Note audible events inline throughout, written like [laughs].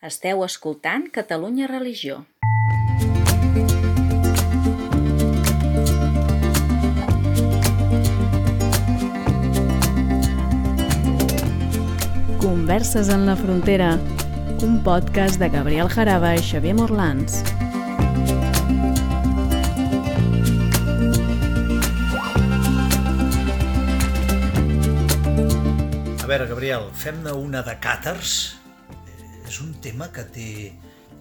Esteu escoltant Catalunya Religió. Converses en la frontera, un podcast de Gabriel Jaraba i Xavier Morlans. A veure, Gabriel, fem-ne una de càters. És un tema que té,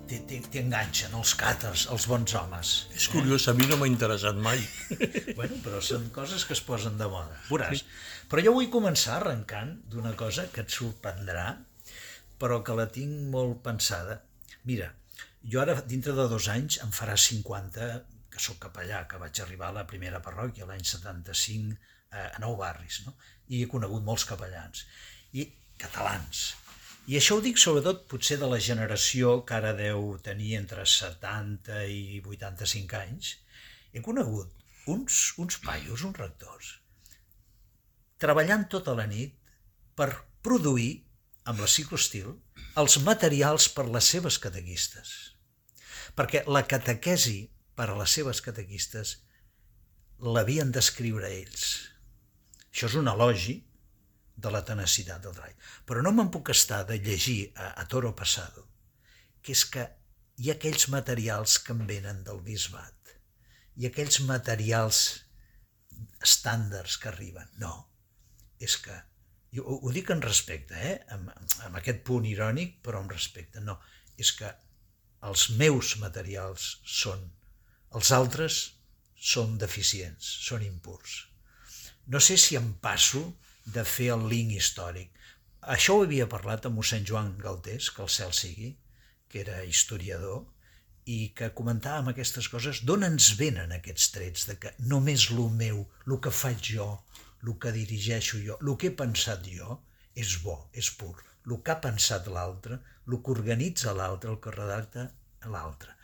té, té, té enganxen, els càters, els bons homes. És curiós, a mi no m'ha interessat mai. [laughs] Bueno, però són coses que es posen de moda. Veuràs. Però jo vull començar arrencant d'una cosa que et sorprendrà, però que la tinc molt pensada. Mira, jo ara, dintre de dos anys, em farà 50, que sóc capellà, que vaig arribar a la primera parròquia l'any 75 eh, a Nou Barris, no? i he conegut molts capellans, i catalans. I això ho dic sobretot potser de la generació que ara deu tenir entre 70 i 85 anys. He conegut uns, uns paios, uns rectors, treballant tota la nit per produir, amb la ciclostil, els materials per les seves catequistes. Perquè la catequesi per a les seves catequistes l'havien d'escriure ells. Això és un elogi de la tenacitat del treball. Però no me'n puc estar de llegir a, a Toro Passado, que és que hi ha aquells materials que em venen del bisbat, i aquells materials estàndards que arriben. No, és que, jo ho, ho dic en respecte, eh? amb, amb aquest punt irònic, però amb respecte. No, és que els meus materials són, els altres són deficients, són impurs. No sé si em passo de fer el link històric. Això ho havia parlat amb mossèn Joan Galtés, que el cel sigui, que era historiador, i que comentàvem aquestes coses, d'on ens venen aquests trets de que només lo meu, el que faig jo, el que dirigeixo jo, el que he pensat jo, és bo, és pur. El que ha pensat l'altre, el que organitza l'altre, el que redacta l'altre.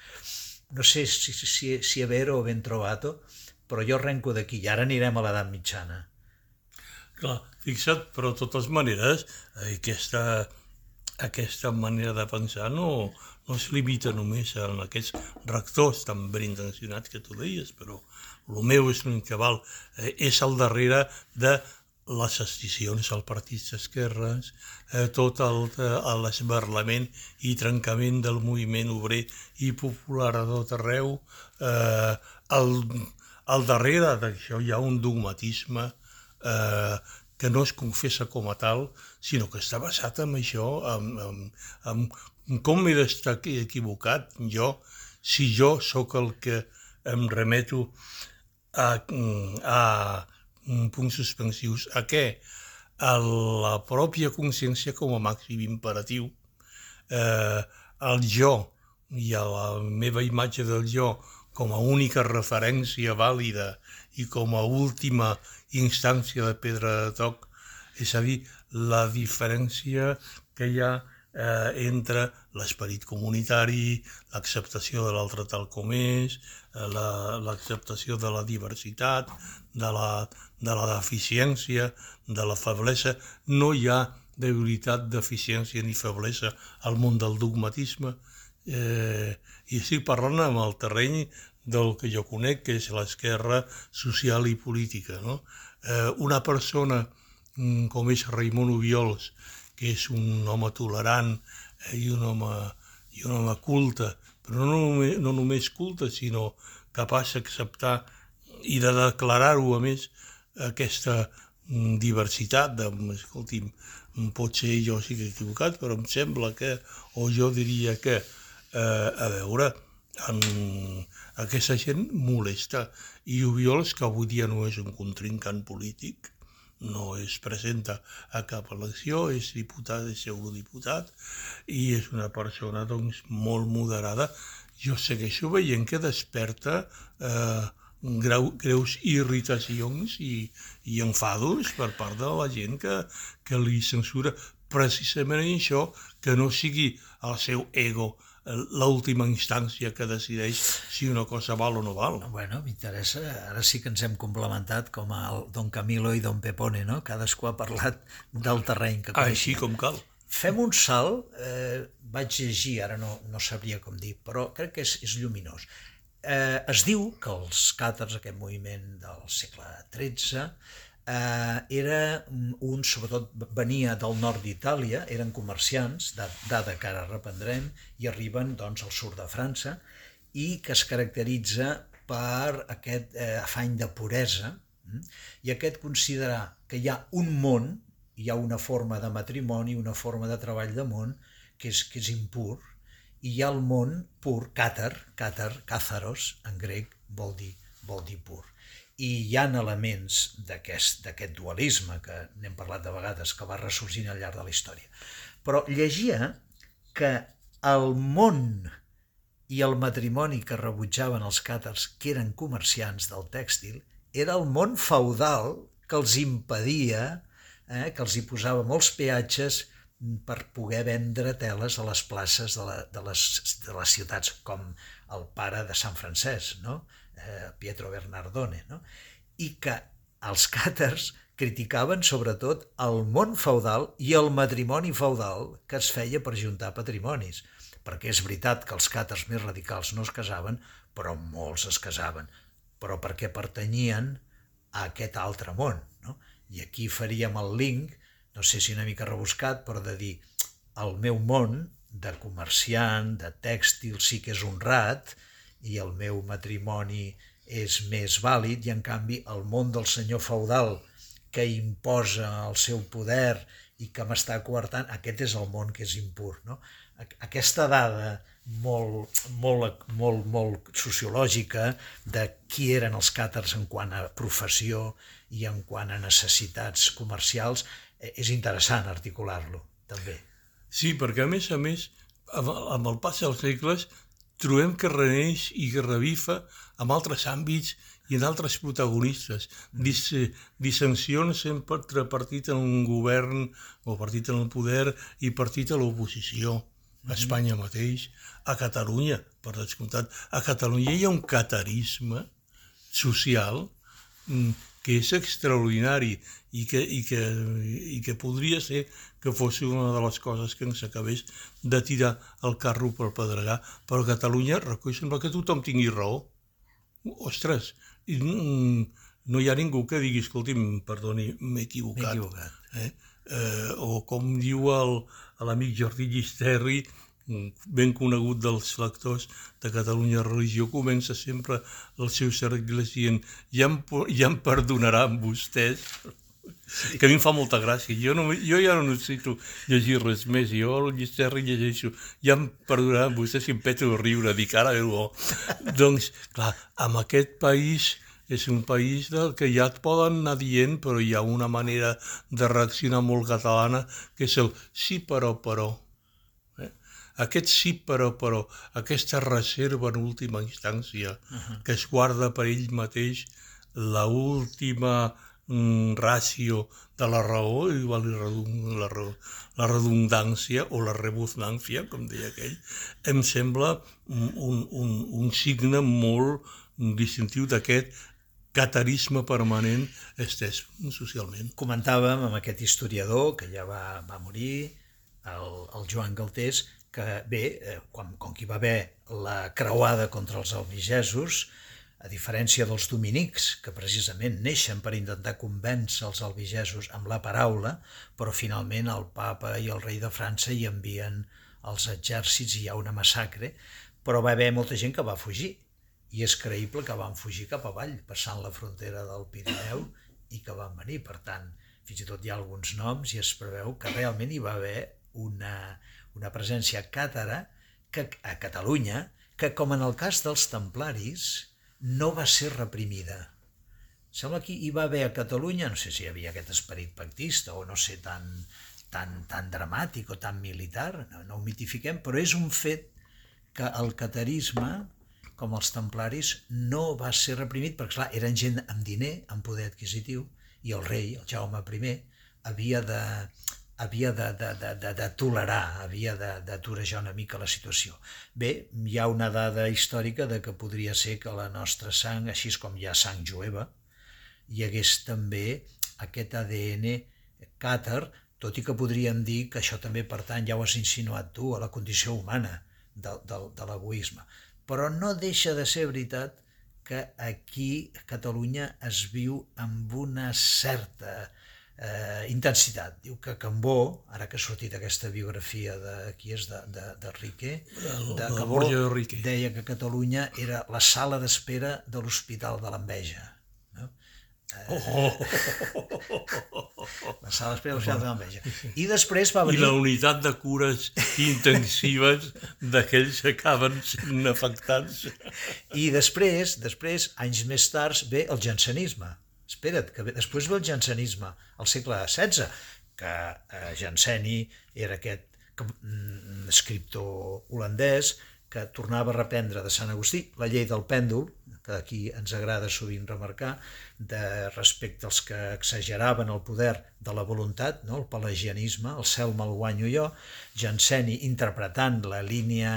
No sé si, si, si è vero o ben trovato, però jo arrenco d'aquí i ara anirem a l'edat mitjana. Clar, fixa't, però de totes maneres, aquesta, aquesta manera de pensar no, no es limita només a aquests rectors tan ben intencionats que tu deies, però el meu és un cabal, eh, és al darrere de les escissions al partits d'esquerres, eh, tot eh, l'esbarlament i trencament del moviment obrer i popular a tot arreu. Eh, al, al darrere d'això hi ha un dogmatisme eh, que no es confessa com a tal, sinó que està basat en això, en, en, en com he d'estar equivocat jo, si jo sóc el que em remeto a, a punts suspensius. A què? A la pròpia consciència com a màxim imperatiu, eh, al jo i a la meva imatge del jo com a única referència vàlida i com a última instància de pedra de toc, és a dir, la diferència que hi ha eh, entre l'esperit comunitari, l'acceptació de l'altre tal com és, eh, l'acceptació la, de la diversitat, de la, de la deficiència, de la feblesa. No hi ha debilitat, deficiència ni feblesa al món del dogmatisme. Eh, I estic parlant amb el terreny del que jo conec, que és l'esquerra social i política. No? Eh, una persona mm, com és Raimon Ubiols, que és un home tolerant eh, i, un home, i un home culte, però no només, no només culte, sinó capaç d'acceptar i de declarar-ho, a més, aquesta mm, diversitat de, escolti'm, potser jo he equivocat, però em sembla que, o jo diria que, a veure, en, aquesta gent molesta. I Ubiols, que avui dia no és un contrincant polític, no es presenta a cap elecció, és diputat, és eurodiputat, i és una persona doncs, molt moderada. Jo segueixo veient que desperta eh, greu, greus irritacions i, i enfados per part de la gent que, que li censura precisament això, que no sigui el seu ego l'última instància que decideix si una cosa val o no val. Bueno, m'interessa, ara sí que ens hem complementat com el Don Camilo i Don Pepone, no? Cadascú ha parlat del terreny que coneix. Així com cal. fem un salt, eh, vaig llegir, ara no, no sabria com dir, però crec que és, és lluminós. Eh, es diu que els càtars, aquest moviment del segle XIII, eh, era un, sobretot venia del nord d'Itàlia, eren comerciants, dada que ara reprendrem, i arriben doncs, al sud de França, i que es caracteritza per aquest eh, afany de puresa, mm? i aquest considerar que hi ha un món, hi ha una forma de matrimoni, una forma de treball de món, que és, que és impur, i hi ha el món pur, càtar, càtar, càtharos, en grec, vol dir, vol dir pur. I hi ha elements d'aquest dualisme, que n'hem parlat de vegades, que va ressorgint al llarg de la història. Però llegia que el món i el matrimoni que rebutjaven els càtars, que eren comerciants del tèxtil, era el món feudal que els impedia, eh, que els hi posava molts peatges per poder vendre teles a les places de, la, de, les, de les ciutats, com el pare de Sant Francesc, no? Eh, Pietro Bernardone, no? i que els càtars criticaven sobretot el món feudal i el matrimoni feudal que es feia per juntar patrimonis perquè és veritat que els càtars més radicals no es casaven, però molts es casaven, però perquè pertanyien a aquest altre món. No? I aquí faríem el link, no sé si una mica rebuscat, però de dir el meu món de comerciant, de tèxtil, sí que és honrat, i el meu matrimoni és més vàlid, i en canvi el món del senyor feudal que imposa el seu poder i que m'està coartant, aquest és el món que és impur. No? aquesta dada molt, molt, molt, molt sociològica de qui eren els càtars en quant a professió i en quant a necessitats comercials, eh, és interessant articular-lo, també. Sí, perquè a més a més, amb el pas dels segles, trobem que reneix i que revifa en altres àmbits i en altres protagonistes. Dis, dissensions sempre partit en un govern o partit en el poder i partit a l'oposició a Espanya mateix, a Catalunya, per descomptat. A Catalunya hi ha un catarisme social mm, que és extraordinari i que, i, que, i que podria ser que fos una de les coses que ens acabés de tirar el carro pel pedregar. Però a Catalunya, recull, sembla que tothom tingui raó. Ostres, no hi ha ningú que digui, escolti'm, perdoni, m'he equivocat. equivocat. Eh? Eh, o com diu l'amic Jordi Llisterri, ben conegut dels lectors de Catalunya Religió, comença sempre els seus articles dient ja em, ja em perdonaran vostès, sí. que a mi em fa molta gràcia. Jo, no, jo ja no necessito llegir res més, jo el Llisterri llegeixo, ja em perdonaran vostès si em peto de riure, dic ara bo. [laughs] doncs, clar, amb aquest país és un país del que ja et poden anar dient, però hi ha una manera de reaccionar molt catalana, que és el sí però però. Aquest sí però però, aquesta reserva en última instància, uh -huh. que es guarda per ell mateix la última mm, ràcio de la raó, igual la, raó, la redundància o la rebuznància, com deia aquell, em sembla un, un, un signe molt distintiu d'aquest catarisme permanent estès socialment. Comentàvem amb aquest historiador que ja va, va morir, el, el Joan Galtés, que bé, eh, com, com que hi va haver la creuada contra els albigesos, a diferència dels dominics, que precisament neixen per intentar convèncer els albigesos amb la paraula, però finalment el papa i el rei de França hi envien els exèrcits i hi ha una massacre, però va haver molta gent que va fugir i és creïble que van fugir cap avall, passant la frontera del Pirineu i que van venir. Per tant, fins i tot hi ha alguns noms i es preveu que realment hi va haver una, una presència càtara que, a Catalunya que, com en el cas dels templaris, no va ser reprimida. Sembla que hi va haver a Catalunya, no sé si hi havia aquest esperit pactista o no sé, tan, tan, tan dramàtic o tan militar, no, no ho mitifiquem, però és un fet que el catarisme com els templaris, no va ser reprimit, perquè clar, eren gent amb diner, amb poder adquisitiu, i el rei, el Jaume I, havia de, havia de, de, de, de, de tolerar, havia de, de torejar una mica la situació. Bé, hi ha una dada històrica de que podria ser que la nostra sang, així com hi ha sang jueva, hi hagués també aquest ADN càtar, tot i que podríem dir que això també pertany, ja ho has insinuat tu, a la condició humana de, de, de l'egoisme. Però no deixa de ser veritat que aquí a Catalunya es viu amb una certa eh, intensitat. Diu que Cambó, ara que ha sortit aquesta biografia de qui és de, de, de Riquer, de Cambó, de Riquer. deia que Catalunya era la sala d'espera de l'Hospital de l'Enveja. No? Oh, oh, La sala d'espera de l'Hospital de l'Enveja. I després va I venir... la unitat de cures intensives d'aquells que acaben sent afectats. I després, després, anys més tard, ve el jansenisme. Espera't, que després ve el jansenisme, al segle XVI, que eh, Janseni era aquest que, mm, escriptor holandès que tornava a reprendre de Sant Agustí la llei del pèndol, que aquí ens agrada sovint remarcar, de respecte als que exageraven el poder de la voluntat, no? el pelagianisme, el cel me'l guanyo jo, Janseni interpretant la línia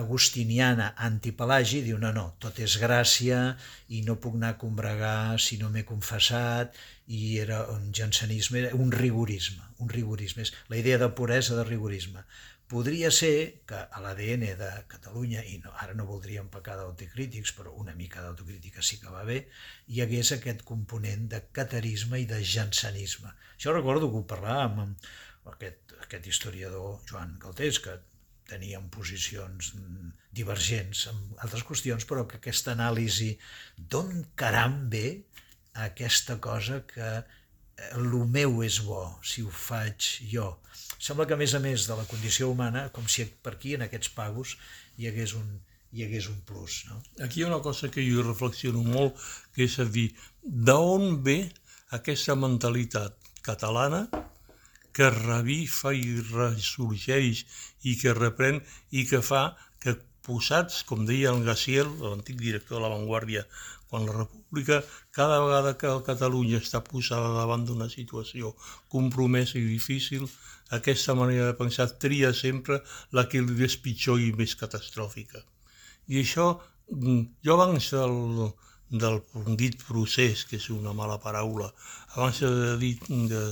agustiniana antipelagi diu no, no, tot és gràcia i no puc anar a combregar si no m'he confessat i era un jansenisme, un rigorisme, un rigorisme, és la idea de puresa de rigorisme. Podria ser que a l'ADN de Catalunya, i no, ara no voldríem pecar d'autocrítics, però una mica d'autocrítica sí que va bé, hi hagués aquest component de catarisme i de jansenisme. Això recordo que ho parlàvem amb aquest, aquest historiador Joan Galtés, que tenien posicions divergents en altres qüestions, però que aquesta anàlisi d'on caram ve aquesta cosa que el meu és bo si ho faig jo. Sembla que a més a més de la condició humana, com si per aquí en aquests pagos hi hagués un, hi hagués un plus. No? Aquí hi ha una cosa que jo reflexiono molt, que és a dir, d'on ve aquesta mentalitat catalana que revifa i ressorgeix i que reprèn i que fa que posats, com deia el Gaciel, l'antic director de La Vanguardia, quan la República, cada vegada que Catalunya està posada davant d'una situació compromesa i difícil, aquesta manera de pensar tria sempre la que li és pitjor i més catastròfica. I això, jo abans del, del dit procés, que és una mala paraula, abans de dir de,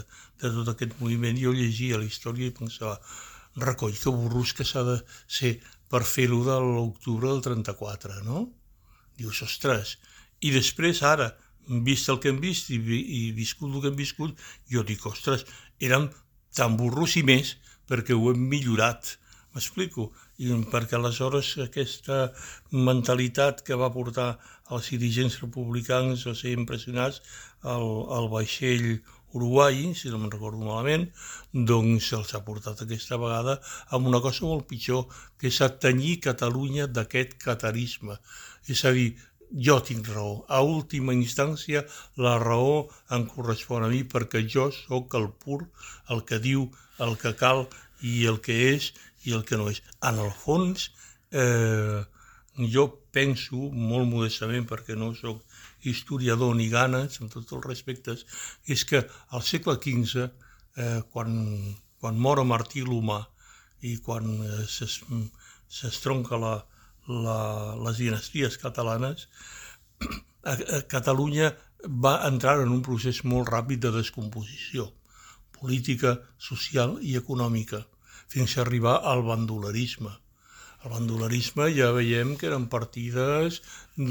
de tot aquest moviment, jo llegia la història i pensava, recoll que burros que s'ha de ser per fer-ho de l'octubre del 34, no? Dius, ostres, i després ara, vist el que hem vist i, i viscut el que hem viscut, jo dic, ostres, érem tan burros i més perquè ho hem millorat. M'explico? I perquè aleshores aquesta mentalitat que va portar els dirigents republicans a ser impressionats al, al vaixell uruguai, si no me'n recordo malament, doncs se'ls ha portat aquesta vegada amb una cosa molt pitjor, que és atenyir Catalunya d'aquest catarisme. És a dir, jo tinc raó. A última instància, la raó em correspon a mi perquè jo sóc el pur, el que diu el que cal i el que és i el que no és. En el fons, eh, jo penso, molt modestament, perquè no sóc historiador ni ganes, amb tots els respectes, és que al segle XV, eh, quan, quan mor Martí l'Humà i quan eh, s'estronca la, la, les dinasties catalanes, [clears throat] a, a Catalunya va entrar en un procés molt ràpid de descomposició política, social i econòmica, fins a arribar al bandolerisme el bandolerisme ja veiem que eren partides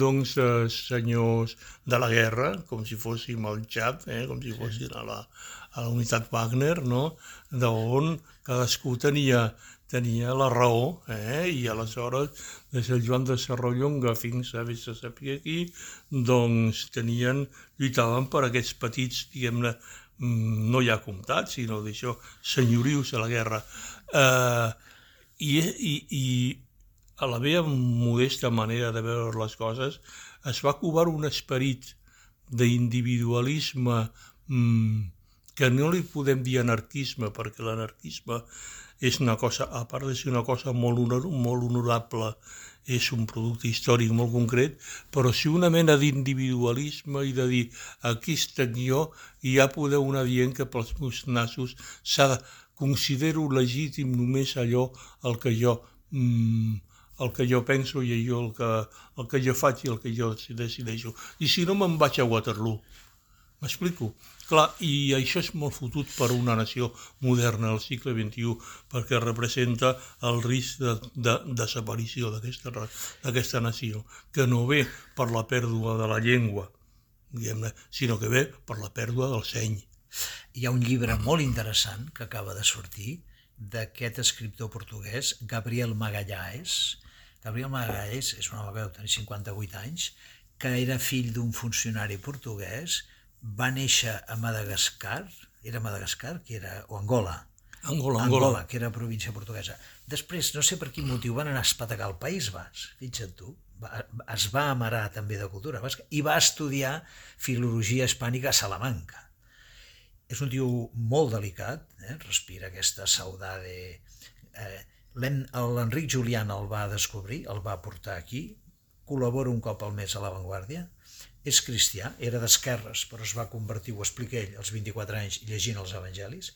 doncs, de senyors de la guerra, com si fóssim al Txad, eh? com si fossin a la, a la unitat Wagner, no? d'on cadascú tenia, tenia la raó, eh? i aleshores, des del Joan de Serrallonga fins a Vista Sapia aquí, doncs tenien, lluitaven per aquests petits, diguem-ne, no ja comtats, sinó d'això, senyorius a la guerra. Eh, i, i, i a la meva modesta manera de veure les coses es va covar un esperit d'individualisme mmm, que no li podem dir anarquisme, perquè l'anarquisme és una cosa, a part de ser una cosa molt, honor, molt honorable, és un producte històric molt concret, però si una mena d'individualisme i de dir aquí estic jo i ja podeu anar dient que pels meus nassos s'ha de considero legítim només allò el que jo mm, el que jo penso i allò el que, el que jo faig i el que jo decideixo. I si no, me'n vaig a Waterloo. M'explico? Clar, i això és molt fotut per una nació moderna al segle XXI, perquè representa el risc de, de, de desaparició d'aquesta nació, que no ve per la pèrdua de la llengua, sinó que ve per la pèrdua del seny. Hi ha un llibre molt interessant que acaba de sortir d'aquest escriptor portuguès, Gabriel Magalhães. Gabriel Magalhães és un home que deu tenir 58 anys, que era fill d'un funcionari portuguès va néixer a Madagascar, era Madagascar, que era, o Angola, Angola, Angola, Angola, que era província portuguesa. Després, no sé per quin motiu, van anar a espatacar al País Bas, fixa't tu, va, es va amarar també de cultura basca i va estudiar filologia hispànica a Salamanca. És un tio molt delicat, eh? respira aquesta saudade... Eh, L'Enric Julián el va descobrir, el va portar aquí, col·labora un cop al mes a l'avantguàrdia, és cristià, era d'esquerres, però es va convertir, ho explica ell, als 24 anys llegint els evangelis,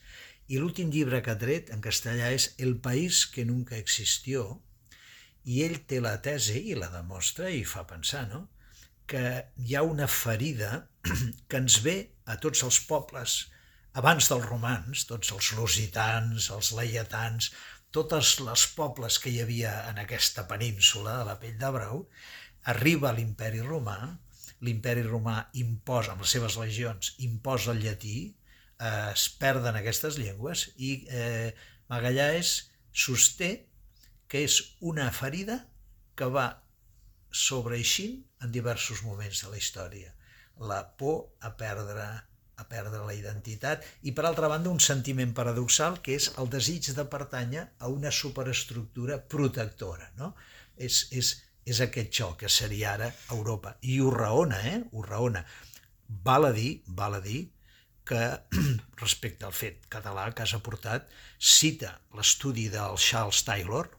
i l'últim llibre que ha tret en castellà és El país que nunca existió, i ell té la tesi i la demostra i fa pensar, no?, que hi ha una ferida [clears throat] que ens ve a tots els pobles abans dels romans, tots els lusitans, els laietans, totes les pobles que hi havia en aquesta península de la pell de brau, arriba a l'imperi romà l'imperi romà imposa, amb les seves legions, imposa el llatí, eh, es perden aquestes llengües i eh, Magallanes sosté que és una ferida que va sobreeixint en diversos moments de la història. La por a perdre a perdre la identitat i per altra banda un sentiment paradoxal que és el desig de pertànyer a una superestructura protectora. No? És, és és aquest xoc que seria ara Europa. I ho raona, eh? Ho raona. Val a dir, val a dir que [clears throat] respecte al fet català que has aportat, cita l'estudi del Charles Taylor,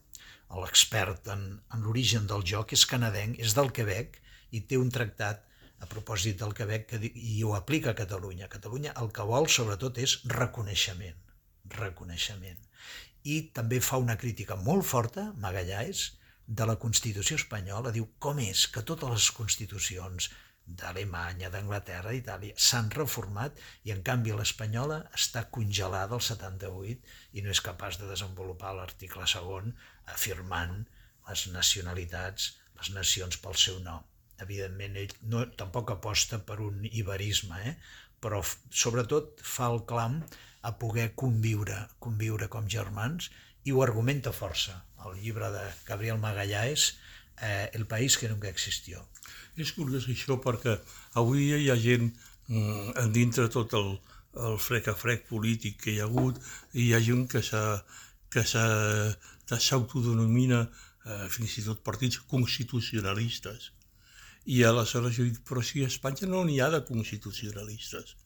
l'expert en, en l'origen del joc, és canadenc, és del Quebec i té un tractat a propòsit del Quebec que, i ho aplica a Catalunya. Catalunya el que vol sobretot és reconeixement, reconeixement. I també fa una crítica molt forta, Magallanes, de la Constitució espanyola diu com és que totes les constitucions d'Alemanya, d'Anglaterra, d'Itàlia s'han reformat i en canvi l'espanyola està congelada al 78 i no és capaç de desenvolupar l'article segon afirmant les nacionalitats, les nacions pel seu nom. Evidentment, ell no, tampoc aposta per un iberisme, eh? però sobretot fa el clam a poder conviure, conviure com germans i ho argumenta força el llibre de Gabriel Magallanes, eh, El país que nunca existió. És curiós això perquè avui hi ha gent mm, dintre tot el, el frec a frec polític que hi ha hagut, i hi ha gent que s'autodenomina eh, fins i tot partits constitucionalistes. I aleshores jo dic, però si a Espanya no n'hi ha de constitucionalistes.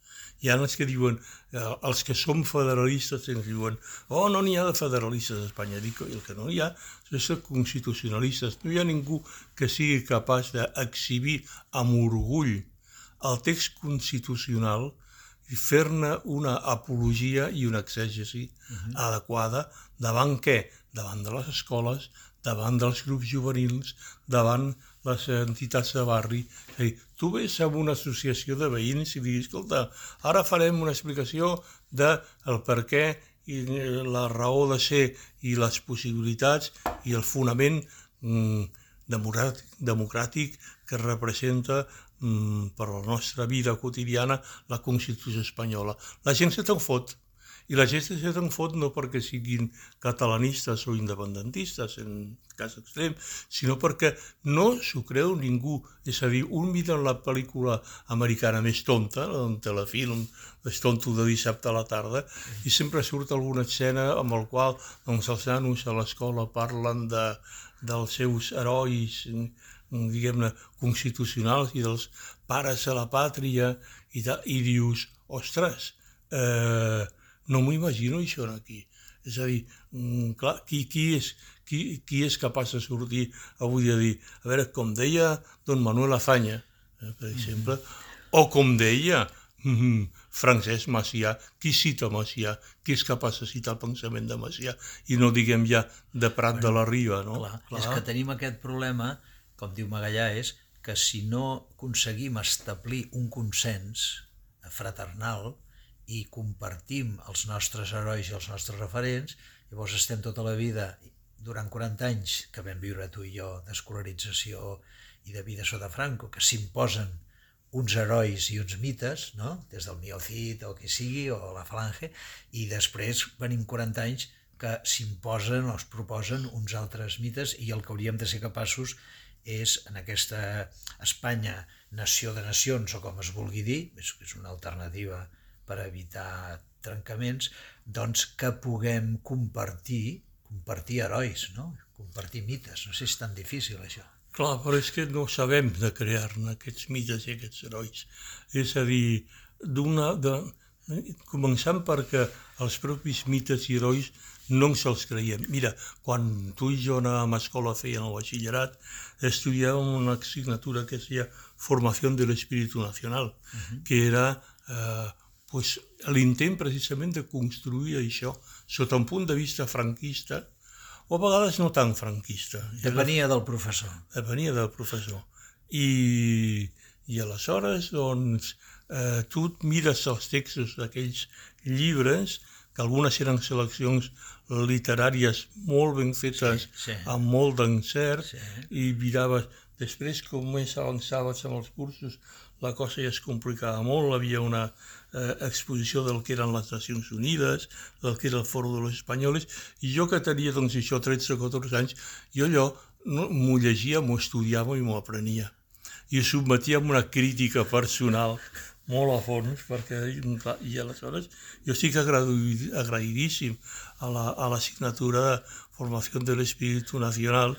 Hi ha els que diuen, eh, els que som federalistes ens diuen, oh, no n'hi ha de federalistes a Espanya. Dic, el que no hi ha és de constitucionalistes. No hi ha ningú que sigui capaç d'exhibir amb orgull el text constitucional i fer-ne una apologia i una exègesi uh -huh. adequada davant què? Davant de les escoles, davant dels grups juvenils, davant les entitats de barri. És a dir, tu vés a una associació de veïns i diguis, escolta, ara farem una explicació de el per què i la raó de ser i les possibilitats i el fonament mm, democràtic, democràtic que representa mm, per la nostra vida quotidiana la Constitució espanyola. La gent se te'n fot i la gent se te'n fot no perquè siguin catalanistes o independentistes, en cas extrem, sinó perquè no s'ho creu ningú. És a dir, un mira la pel·lícula americana més tonta, un telefilm més tonto de dissabte a la tarda, i sempre surt alguna escena amb el qual doncs, els nanos a l'escola parlen de, dels seus herois diguem-ne, constitucionals i dels pares a la pàtria i, tal, i dius, ostres, eh, no m'ho imagino això aquí. És a dir, mm, clar, qui, qui, és, qui, qui és capaç de sortir avui a dir, a veure, com deia don Manuel Afanya, eh, per exemple, mm -hmm. o com deia mm, Francesc Macià, qui cita Macià, qui és capaç de citar el pensament de Macià, i no diguem ja de Prat bueno, de la Riba, no? Clar, clar. És que tenim aquest problema, com diu Magallà, és que si no aconseguim establir un consens fraternal i compartim els nostres herois i els nostres referents, llavors estem tota la vida, durant 40 anys que vam viure tu i jo d'escolarització i de vida sota Franco, que s'imposen uns herois i uns mites, no? des del miocit o qui sigui, o la falange, i després venim 40 anys que s'imposen o es proposen uns altres mites i el que hauríem de ser capaços és en aquesta Espanya nació de nacions o com es vulgui dir, és una alternativa per evitar trencaments, doncs que puguem compartir, compartir herois, no? compartir mites. No sé si és tan difícil això. Clar, però és que no sabem de crear-ne aquests mites i aquests herois. És a dir, d'una... De, començant perquè els propis mites i herois no ens els creiem. Mira, quan tu i jo anàvem a escola feien el batxillerat, estudiàvem una assignatura que es deia Formació de l'Espíritu Nacional, uh -huh. que era eh, pues, l'intent precisament de construir això sota un punt de vista franquista, o a vegades no tan franquista. Depenia del professor. Depenia del professor. I, i aleshores, doncs, eh, tu mires els textos d'aquells llibres, que algunes eren seleccions literàries molt ben fetes, sí, sí. amb molt d'encert, sí. i miraves, després com més avançaves amb els cursos, la cosa ja es complicava molt, havia una eh, exposició del que eren les Nacions Unides, del que era el Foro de los Espanyoles, i jo que tenia doncs això 13 o 14 anys, jo allò no, m'ho llegia, m'ho estudiava i m'ho aprenia. I ho sotmetia a una crítica personal molt a fons, perquè i aleshores jo estic agraïdíssim a la, a de Formació de l'Espíritu Nacional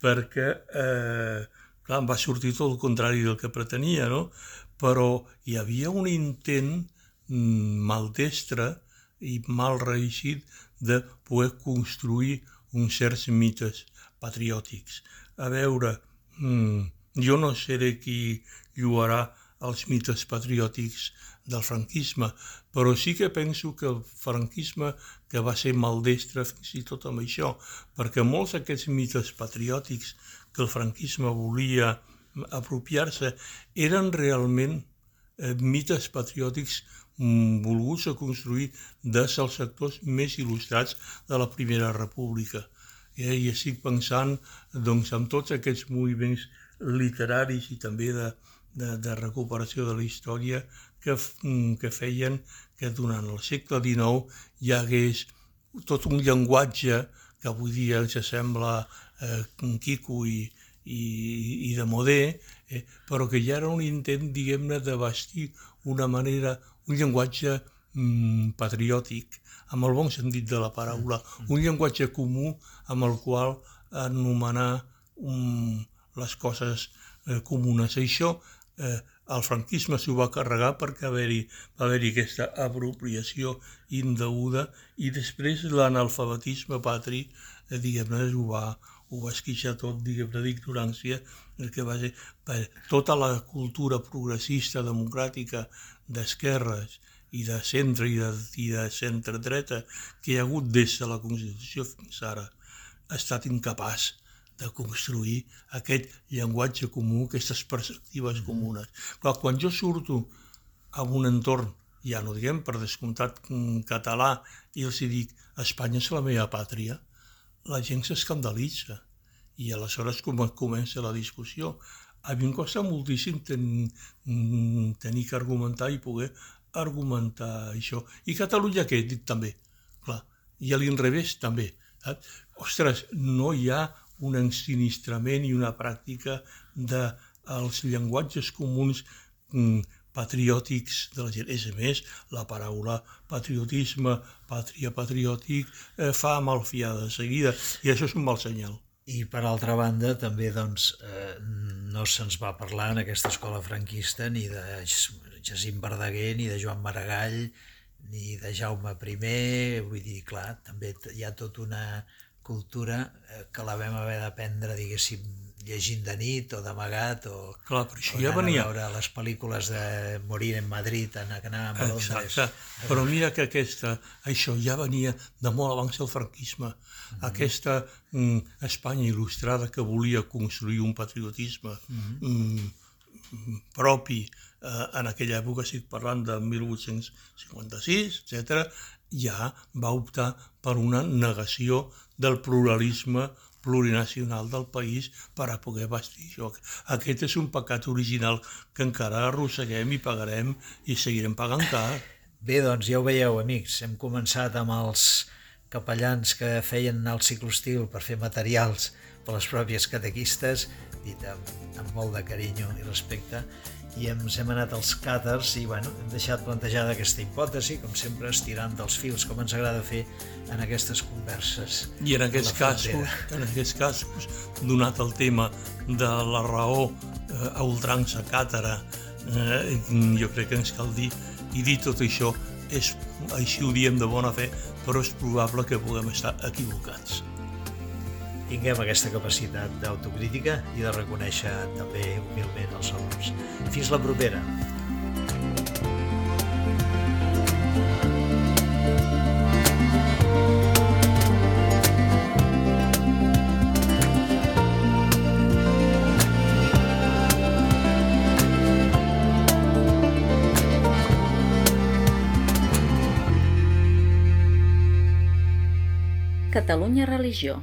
perquè eh, clar, em va sortir tot el contrari del que pretenia, no? però hi havia un intent mm, maldestre i mal reeixit de poder construir uns certs mites patriòtics. A veure, mm, jo no seré qui lluarà els mites patriòtics del franquisme, però sí que penso que el franquisme que va ser maldestre fins i tot amb això, perquè molts d'aquests mites patriòtics que el franquisme volia apropiar-se eren realment eh, mites patriòtics mm, volguts a construir des dels sectors més il·lustrats de la Primera República. Eh, I estic pensant doncs, en tots aquests moviments literaris i també de, de, de recuperació de la història que, mm, que feien que durant el segle XIX hi hagués tot un llenguatge que avui dia ens sembla eh, quico i, i, i de modé, eh, però que ja era un intent, diguem-ne, de vestir una manera, un llenguatge mm, patriòtic, amb el bon sentit de la paraula, mm. un llenguatge comú amb el qual anomenar um, les coses eh, comunes. Això eh, el franquisme s'ho va carregar perquè va haver-hi aquesta apropiació indeguda i després l'analfabetisme patri, eh, diguem-ne, ho va, ho va esquixar tot, diguem-ne, d'ignorància, que va ser per tota la cultura progressista, democràtica, d'esquerres i de centre i de, i de centre-dreta que hi ha hagut des de la Constitució fins ara, ha estat incapaç de construir aquest llenguatge comú, aquestes perspectives comunes. Però quan jo surto a un entorn, ja no diguem per descomptat català, i els dic Espanya és la meva pàtria, la gent s'escandalitza i aleshores com comença la discussió. A mi em costa moltíssim ten, tenir que argumentar i poder argumentar això. I Catalunya què? Dic també, clar. I a l'inrevés també. Ostres, no hi ha un ensinistrament i una pràctica dels de llenguatges comuns mm, patriòtics de la gent. És a més, la paraula patriotisme, pàtria patriòtic, eh, fa malfiar de seguida, i això és un mal senyal. I per altra banda, també doncs, eh, no se'ns va parlar en aquesta escola franquista ni de Jacint Verdaguer, ni de Joan Maragall, ni de Jaume I, vull dir, clar, també hi ha tota una, cultura eh, que la vam haver d'aprendre, diguéssim, llegint de nit o d'amagat o, Clar, però això ja venia... a veure les pel·lícules de Morir en Madrid, en que anàvem a Londres. Exacte. Però mira que aquesta, això ja venia de molt abans del franquisme. Mm -hmm. Aquesta mm, Espanya il·lustrada que volia construir un patriotisme mm -hmm. mm, propi eh, en aquella època, estic parlant de 1856, etc., ja va optar per una negació del pluralisme plurinacional del país per a poder vestir això. Aquest és un pecat original que encara arrosseguem i pagarem i seguirem pagant car. Bé, doncs ja ho veieu, amics. Hem començat amb els capellans que feien anar al ciclostil per fer materials per les pròpies catequistes, dit amb, amb molt de carinyo i respecte, i ens hem anat als càters i bueno, hem deixat plantejada aquesta hipòtesi, com sempre estirant dels fils, com ens agrada fer en aquestes converses. I en aquests casos, en aquests casos, donat el tema de la raó eh, a ultrança càtera, eh, jo crec que ens cal dir, i dir tot això, és, així ho diem de bona fe, però és probable que puguem estar equivocats tinguem aquesta capacitat d'autocrítica i de reconèixer també humilment els errors. Fins la propera! Catalunya Religió